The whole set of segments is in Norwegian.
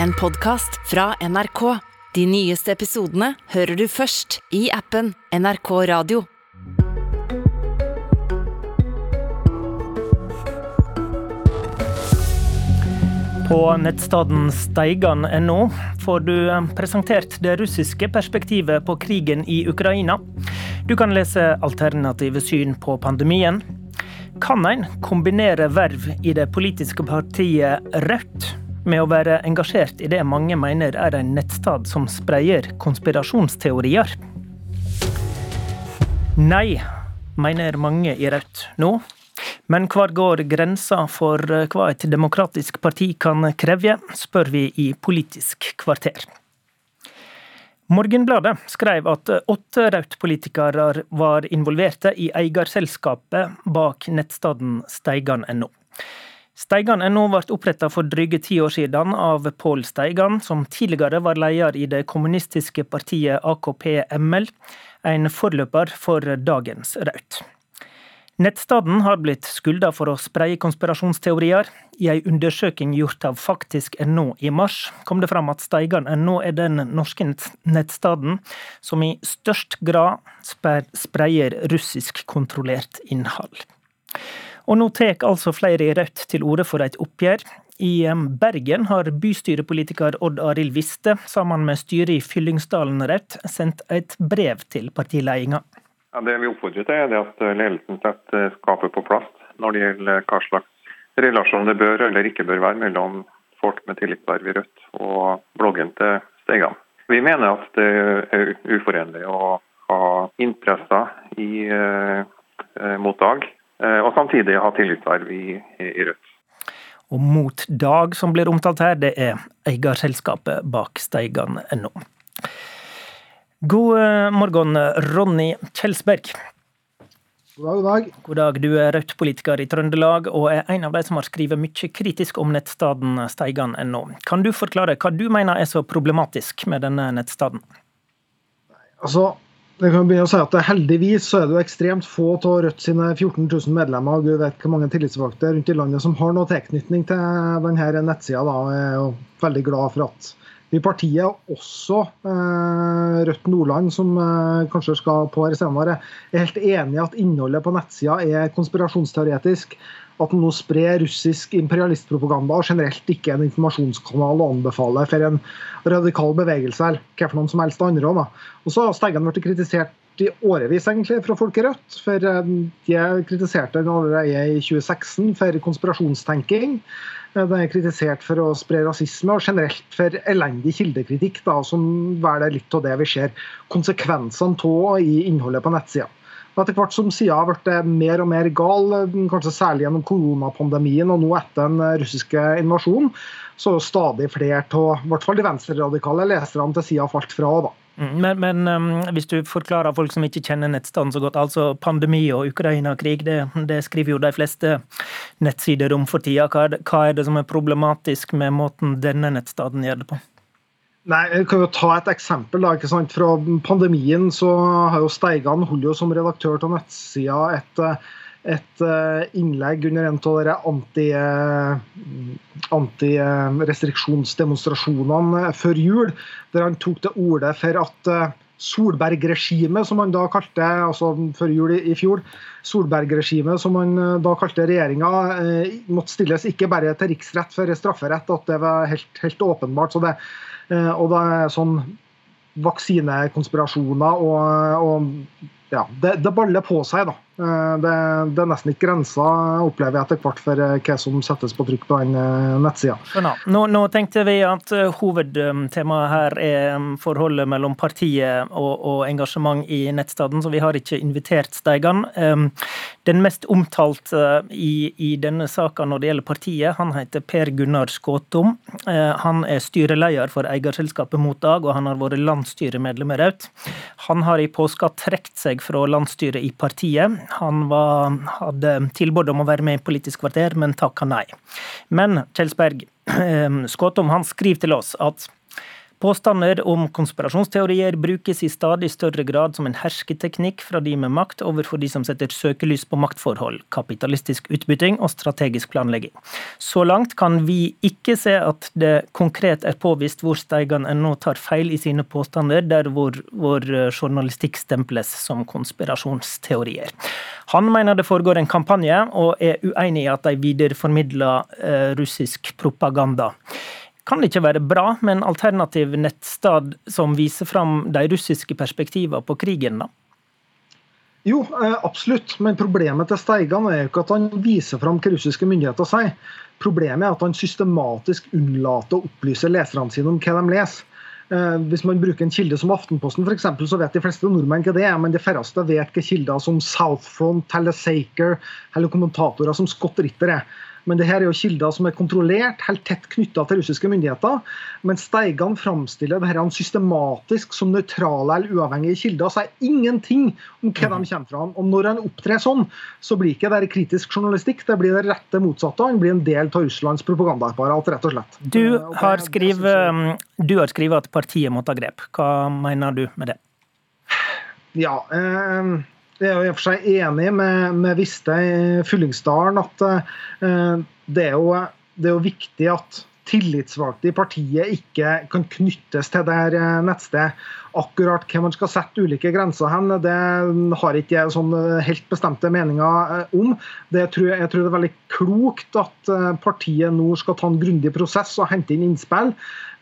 en podkast fra NRK. De nyeste episodene hører du først i appen NRK Radio. På nettstaden steigan.no får du eh, presentert det russiske perspektivet på krigen i Ukraina. Du kan lese alternative syn på pandemien. Kan en kombinere verv i det politiske partiet Rødt med å være engasjert i det mange mener er en nettstad som spreier konspirasjonsteorier? Nei, mener mange i Rødt nå. Men hvor går grensa for hva et demokratisk parti kan kreve, spør vi i Politisk kvarter. Morgenbladet skrev at åtte Rødt-politikere var involverte i eierselskapet bak nettstaden steigan.no. Steigan.no ble oppretta for dryge ti år siden av Pål Steigan, som tidligere var leder i det kommunistiske partiet AKP-ML, en forløper for dagens Rødt. Nettstaden har blitt skylda for å spreie konspirasjonsteorier. I ei undersøking gjort av faktisk.no i mars, kom det fram at Steigan.no er den norske nettstaden som i størst grad spreier russisk-kontrollert innhold. Og nå tar altså flere i Rødt til orde for et oppgjør. I Bergen har bystyrepolitiker Odd Arild Viste sammen med styret i Fyllingsdalen Rødt sendt et brev til partiledelsen. Ja, det vi oppfordrer til, er at ledelsen setter skapet på plass når det gjelder hva slags relasjon det bør eller ikke bør være mellom folk med tillitsverv i Rødt og bloggen til Stegan. Vi mener at det er uforenlig å ha interesser i, eh, mot eh, og samtidig ha tillitsverv i, i Rødt. Og Mot Dag, som blir omtalt her, det er eierselskapet bak Steigan.no. God eh, morgen, Ronny Kjelsberg. God dag, god dag. God dag. Du er Rødt-politiker i Trøndelag, og er en av de som har skrevet mye kritisk om nettstaden steigan.no. Kan du forklare hva du mener er så problematisk med denne nettstaden? Altså, jeg kan begynne å si at Heldigvis så er det jo ekstremt få av Rødt sine 14 000 medlemmer Gud vet hvor mange tillitsvalgte rundt i landet som har noe tilknytning til denne nettsida. Jeg er jo veldig glad for at i partiet, også eh, Rødt Nordland, som eh, kanskje skal på her senere, er helt enig i at innholdet på nettsida er konspirasjonsteoretisk. At den nå sprer russisk imperialistpropaganda og generelt ikke en informasjonskanal å anbefale for en radikal bevegelse eller hva noen som helst andre. Da. Og så har Steggen blitt kritisert i årevis egentlig fra folk Rødt. For eh, de kritiserte den allerede i 2016 for konspirasjonstenking. Den er kritisert for å spre rasisme og generelt for elendig kildekritikk, da, som vel er litt av det vi ser konsekvensene av i innholdet på nettsida. Etter hvert som sida har blitt mer og mer gal, kanskje særlig gjennom koronapandemien og nå etter den russiske invasjonen, så er stadig flere av hvert fall de venstreradikale leserne til sida falt fra. da. Mm, men, men um, hvis du forklarer folk som ikke kjenner nettstanden så godt, altså pandemi og Ukraina-krig, det, det, skriver jo de fleste nettsider om for tida. Hva er, det, hva er det som er problematisk med måten denne nettstaden gjør det på? Nei, jeg kan jo ta et eksempel. da, ikke sant? Fra pandemien så har jo Steigan holdt jo som redaktør av nettsida et et eh, innlegg under en av de antirestriksjonsdemonstrasjonene anti før jul, der han tok til orde for at eh, Solberg-regimet, som han da kalte altså før jul i fjor, Solberg-regimet, som han eh, da kalte regjeringa, måtte stilles ikke bare til riksrett for strafferett, at det var helt, helt åpenbart. Så det, og det er sånn vaksinekonspirasjoner og, og ja, det, det, baller på seg, da. Eh, det, det, er nesten ikke grensa, opplever jeg etter hvert, for eh, hva som settes på trykk på den eh, nettsida. Nå, nå, tenkte vi at hovedtemaet her er um, forholdet mellom partiet og, og engasjement i nettstaden, så vi har ikke invitert Steigan. Den mest omtalte i, i denne saka når det gjelder partiet, han heter Per Gunnar Skåtom. Han er styreleder for eierselskapet Motdag, og han har vært landsstyremedlem i Raut. Han har i påska trukket seg fra landsstyret i partiet. Han var, hadde tilbud om å være med i Politisk kvarter, men takka nei. Men Kjelsberg, Skåtom han skriver til oss at Påstander om konspirasjonsteorier brukes i stadig større grad som en hersketeknikk fra de med makt overfor de som setter søkelys på maktforhold, kapitalistisk utbytting og strategisk planlegging. Så langt kan vi ikke se at det konkret er påvist hvor Steigan ennå tar feil i sine påstander, der hvor, hvor journalistikk stemples som konspirasjonsteorier. Han mener det foregår en kampanje, og er uenig i at de videreformidler eh, russisk propaganda. Kan det ikke være bra med en alternativ nettstad som viser fram de russiske perspektivene på krigen, da? Jo, eh, absolutt. Men problemet til Steigan er jo ikke at han viser fram hva russiske myndigheter sier. Problemet er at han systematisk unnlater å opplyse leserne sine om hva de leser. Eh, hvis man bruker en kilde som Aftenposten, for eksempel, så vet de fleste nordmenn hva det er, men de færreste vet hva kilder som Southfront Telesaker eller kommentatorer som Scott Ritter er. Men det her er jo kilder som er kontrollert, helt tett knytta til russiske myndigheter. Men Steigan framstiller det her systematisk som nøytrale eller uavhengige kilder. Sier ingenting om hva de mhm. kommer fra. Og når han opptrer sånn, så blir ikke det kritisk journalistikk, det blir det rette motsatte. Han blir en del av Russlands propagandaapparat, rett og slett. Du eh, har skrevet, du har skrevet at partiet må ta grep. Hva mener du med det? Ja, eh, er jo i og for seg enig med, med Viste i Fyllingsdalen at uh, det, er jo, det, er jo, viktig at tillitsvalgte i partiet ikke kan knyttes til det her eh, nettstedet. Akkurat hvem man skal sette ulike grenser hen, det har ikke jeg sånn eh, helt bestemte meninger om. Tror jeg, jeg, tror det er veldig klokt at partiet nå skal ta en grundig prosess og hente inn innspill.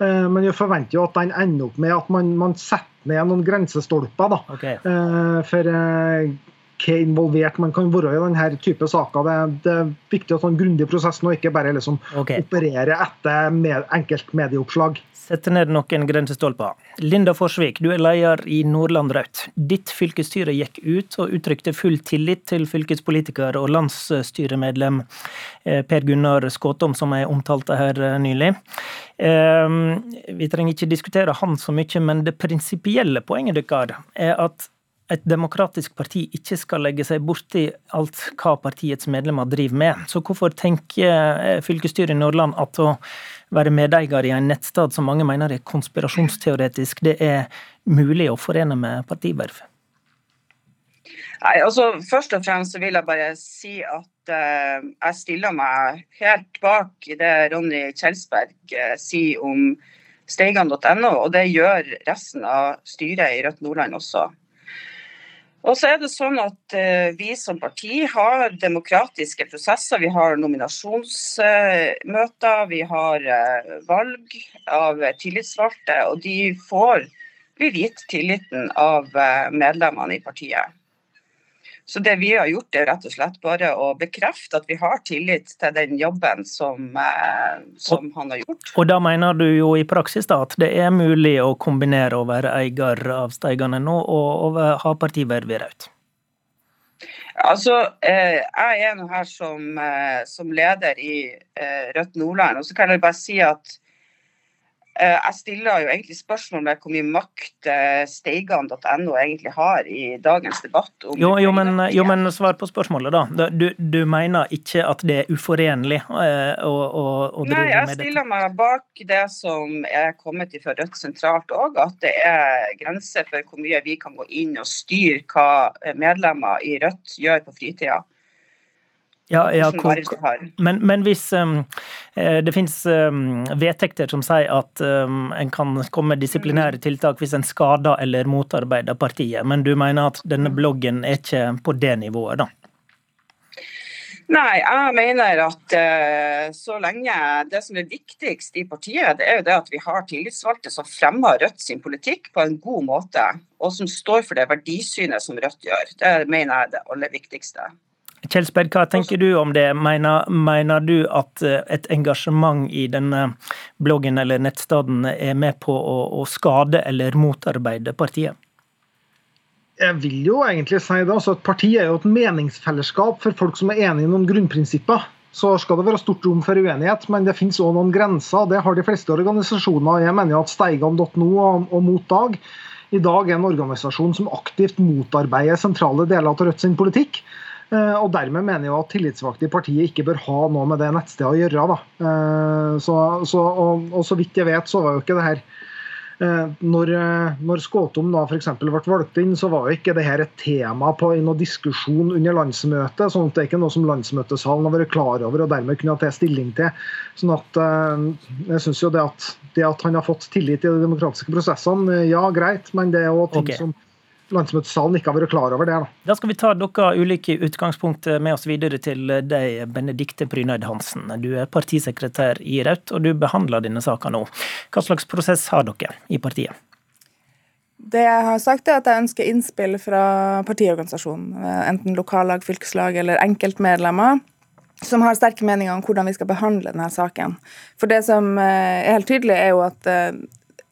Men jeg forventer jo at den ender opp med at man, man setter ned noen grensestolper. da. Okay. Eh, for hva involvert man kan være i denne type saker. Det, det er viktig å ta en grundig prosess nå, ikke bare liksom okay. operere etter med, enkeltmedieoppslag. Sette ned noen grensestolper. Linda Forsvik, du er leder i Nordland Rødt. Ditt fylkesstyre gikk ut og uttrykte full tillit til fylkespolitiker og landsstyremedlem eh, Per Gunnar Skåtom, som jeg omtalte her eh, nylig. Ehm, vi trenger ikke diskutere han så mye, men det prinsipielle poenget deres er at et demokratisk parti ikke skal legge seg borti alt hva partiets medlemmer driver med. Så hvorfor tenker eh, fylkesstyret i Nordland at å være medeier i en nettstad som mange mener er konspirasjonsteoretisk, det er mulig å forene med partiverv? Nei, altså Først og fremst så vil jeg bare si at uh, jeg stiller meg helt bak det Ronny Kjelsberg uh, sier om steigan.no, og det gjør resten av styret i Rødt Nordland også. Og så er det sånn at eh, Vi som parti har demokratiske prosesser. Vi har nominasjonsmøter, vi har eh, valg av tillitsvalgte. Og de får bli gitt tilliten av eh, medlemmene i partiet. Så det vi har gjort, er rett og slett bare å bekrefte at vi har tillit til den jobben som, eh, som og, han har gjort. Og da mener du jo i praksis da at det er mulig å kombinere å være eier av Steigane nå og, og ha partiverv i Raut? Altså, eh, Jeg er nå her som, eh, som leder i Rødt Nordland. og så kan jeg bare si at jeg stiller jo egentlig spørsmål ved hvor mye makt eh, steigan.no egentlig har i dagens debatt. Jo, jo, men, jo, men, svar på spørsmålet, da. Du, du mener ikke at det er uforenlig eh, å, å, å drive med dette? Nei, jeg stiller meg bak det som er kommet fra Rødt sentralt òg, at det er grenser for hvor mye vi kan gå inn og styre hva medlemmer i Rødt gjør på fritida. Ja, ja men, men, hvis um, det finnes um, vedtekter som sier at um, en kan komme med disiplinære mm. tiltak hvis en skader eller motarbeider partiet, men du mener at denne bloggen er ikke på det nivået, da? Nei, jeg mener at uh, så lenge det som er viktigst i partiet, det er jo det at vi har tillitsvalgte som fremmer Rødt sin politikk på en god måte, og som står for det verdisynet som Rødt gjør. Det mener jeg er det aller viktigste. Kjelsberg, hva tenker du om det? Mener, mener, du at eh, et engasjement i denne bloggen eller nettstedet er med på å, å, skade eller motarbeide partiet? Jeg vil jo egentlig si det. altså et Partiet er jo et meningsfellesskap for folk som er enige i noen grunnprinsipper. Så skal det være stort rom for uenighet, men det finnes òg noen grenser. Det har de fleste organisasjoner. Jeg mener at Steigan.no og, og Motdag i dag er en organisasjon som aktivt motarbeider sentrale deler av Rødt sin politikk. Eh, og Dermed mener jeg at tillitsvalgte i partiet ikke bør ha noe med det nettstedet å gjøre. Da. Eh, så, så, og, og, så vidt jeg vet, så var jo ikke det her Eh, når, når Skåtom da f.eks. ble valgt inn, så var jo ikke det her et tema på i noen diskusjon under landsmøtet. sånn at Det er ikke noe som landsmøtesalen har vært klar over og dermed kunne ta stilling til. sånn at jeg synes jo det at, det at han har fått tillit i de demokratiske prosessene, ja greit, men det er jo ting okay. som landsmøtesalen ikke har vært klar over det. Da. da skal vi ta dere ulike utgangspunkt med oss videre til deg, Benedikte Brynøyd Hansen. Du er partisekretær i Rødt, og du behandler denne saka nå. Hva slags prosess har dere i partiet? Det jeg har sagt er at jeg ønsker innspill fra partiorganisasjonen, enten lokallag, fylkeslag eller enkeltmedlemmer, som har sterke meninger om hvordan vi skal behandle denne saken. For det som er helt tydelig, er jo at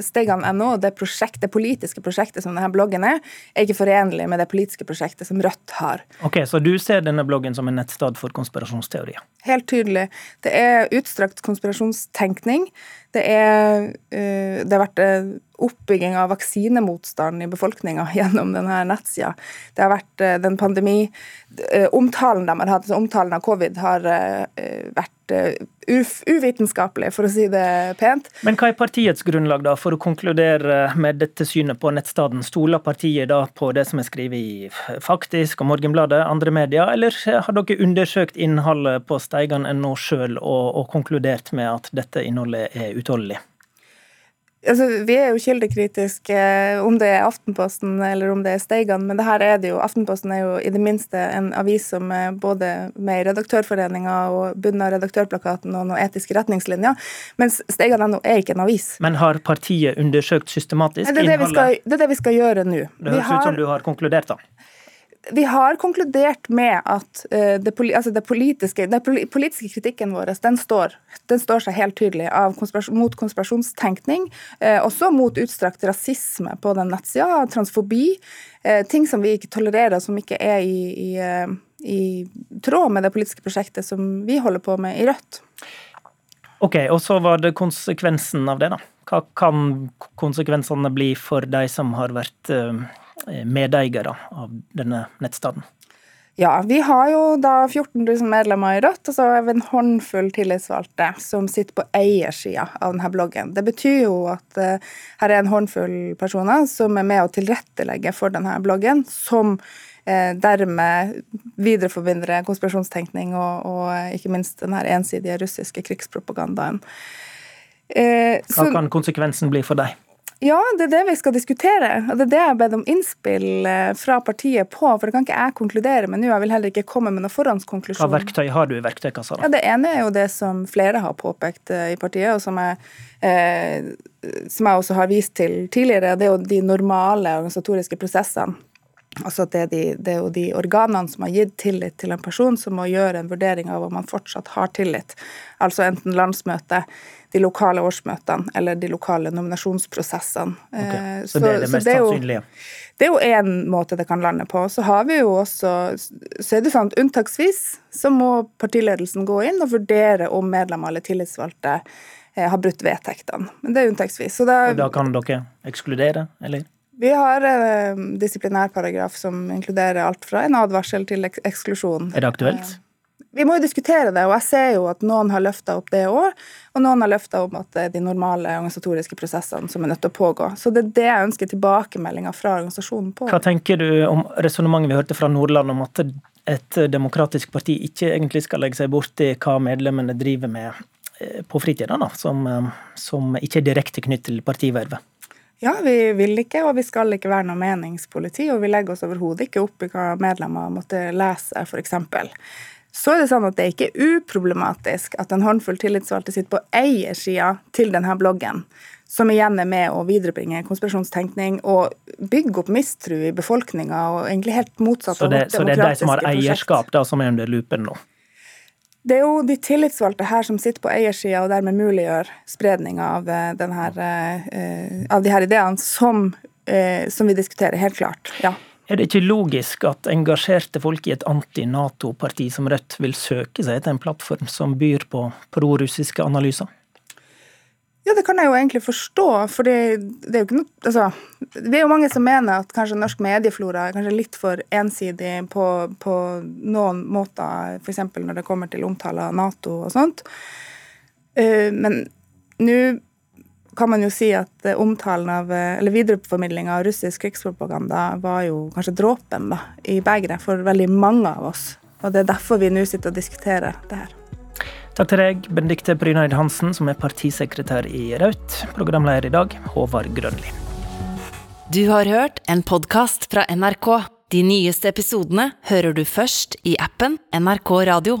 Stegene.no, det, prosjekt, det politiske prosjektet som denne bloggen er, er ikke forenlig med det politiske prosjektet som Rødt har. Ok, Så du ser denne bloggen som en nettsted for konspirasjonsteorier? Helt tydelig. Det er utstrakt konspirasjonstenkning. Det, er, uh, det har vært uh, oppbygging av vaksinemotstand i befolkninga gjennom denne nettsida. Det har vært uh, den pandemi Omtalen de har hatt, altså omtalen av covid, har vært uvitenskapelig, for å si det pent. Men hva er partiets grunnlag da for å konkludere med dette synet på nettstaden? Stoler partiet da på det som er skrevet i Faktisk og Morgenbladet, andre medier, eller har dere undersøkt innholdet på steigan.no sjøl og, og konkludert med at dette innholdet er utholdelig? Altså, vi er jo kildekritiske, om det er Aftenposten eller om det er Steigan, men det her er det jo, Aftenposten er jo i det minste en avis som er både med i Redaktørforeninga og bunnen av redaktørplakaten og noen etiske retningslinjer, mens Steigan.no er ikke en avis. Men har partiet undersøkt systematisk innholdet? det, er det, skal, det er det vi skal gjøre nå. Det høres ut som du har konkludert, da vi har konkludert med at uh, det, altså det politiske, den politiske kritikken vår den står, den står, seg helt tydelig konspirasjon, mot konspirasjonstenkning. Uh, også mot utstrakt rasisme på den nettsida. Transfobi. Uh, ting som vi ikke tolererer, som ikke er i, i, i, tråd med det politiske prosjektet som vi holder på med i Rødt. Ok, og så var det konsekvensen av det, da. Hva kan konsekvensene bli for de som har vært Eh, medeiere av denne nettstaden? Ja, vi har jo da 14 000 medlemmer i Rødt, og så er vi en håndfull tillitsvalgte som sitter på eiersida av denne bloggen. Det betyr jo at uh, her er en håndfull personer som er med å tilrettelegge for denne bloggen, som uh, dermed videreforbinder konspirasjonstenkning og, og ikke minst denne ensidige russiske krigspropagandaen. Uh, Hva kan konsekvensen bli for deg? Ja, det er det vi skal diskutere. Og det er det jeg har bedt om innspill eh, fra partiet på. For det kan ikke jeg konkludere med nå. Jeg vil heller ikke komme med noen forhåndskonklusjon. Hva verktøy har du i verktøykassa? Ja, det ene er jo det som flere har påpekt eh, i partiet, og som jeg, eh, som jeg også har vist til tidligere. Det er jo de normale organisatoriske prosessene. Altså det er, de, det er jo de organene som har gitt tillit til en person, som må gjøre en vurdering av om man fortsatt har tillit. Altså enten landsmøtet, de lokale årsmøtene eller de lokale nominasjonsprosessene. Okay. Så, så, det er det mest sannsynlige? Det er jo én måte det kan lande på. Så har vi jo også Så er det sånn at unntaksvis så må partiledelsen gå inn og vurdere om medlemmer eller tillitsvalgte eh, har brutt vedtektene. Men det er unntaksvis. Da, og da kan dere ekskludere, eller? Vi har en disiplinærparagraf som inkluderer alt fra en advarsel til eksklusjon. Er det aktuelt? Eh, vi må jo diskutere det, og jeg ser jo at noen har løfta opp det òg. Og noen har løfta opp at det er de normale organisatoriske prosessene som er nødt til å pågå. Så det er det jeg ønsker tilbakemeldinger fra organisasjonen på. Hva tenker du om resonnementet vi hørte fra Nordland om at et demokratisk parti ikke egentlig skal legge seg borti hva medlemmene driver med eh, på fritida, som, eh, som ikke er direkte knyttet til partivervet? Ja, vi vil ikke, og vi skal ikke være noe meningspoliti. Og vi legger oss overhodet ikke opp i hva medlemmer måtte lese, f.eks. Så er det sånn at det er ikke uproblematisk at en håndfull tillitsvalgte sitter på eiersida til denne bloggen, som igjen er med å viderebringe konspirasjonstenkning og bygge opp mistro i befolkninga, og egentlig helt motsatt så det, Så det er de som har eierskap, da, som er under lupen nå? Det er jo de tillitsvalgte her som sitter på eiersida og dermed muliggjør spredninga av, eh, denne, eh, av de her ideene, som, eh, som vi diskuterer, helt klart. ja. Er det ikke logisk at engasjerte folk i et anti-Nato-parti som Rødt vil søke seg til en plattform som byr på prorussiske analyser? Ja, det kan jeg jo egentlig forstå. for det er jo ikke noe, altså, det er jo mange som mener at kanskje norsk medieflora er kanskje litt for ensidig på, på noen måter, f.eks. når det kommer til omtale av Nato og sånt. Eh, men nå kan man jo si at eh, omtalen av, eh, eller videreformidlinga av russisk krigspropaganda var jo kanskje dråpen da, i begeret for veldig mange av oss. Og det er derfor vi nå sitter og diskuterer det her. Takk til deg, Benedikte Bryneid Hansen, som er partisekretær i Raut. Programleder i dag, Håvard Grønli. Du har hørt en podkast fra NRK. De nyeste episodene hører du først i appen NRK Radio.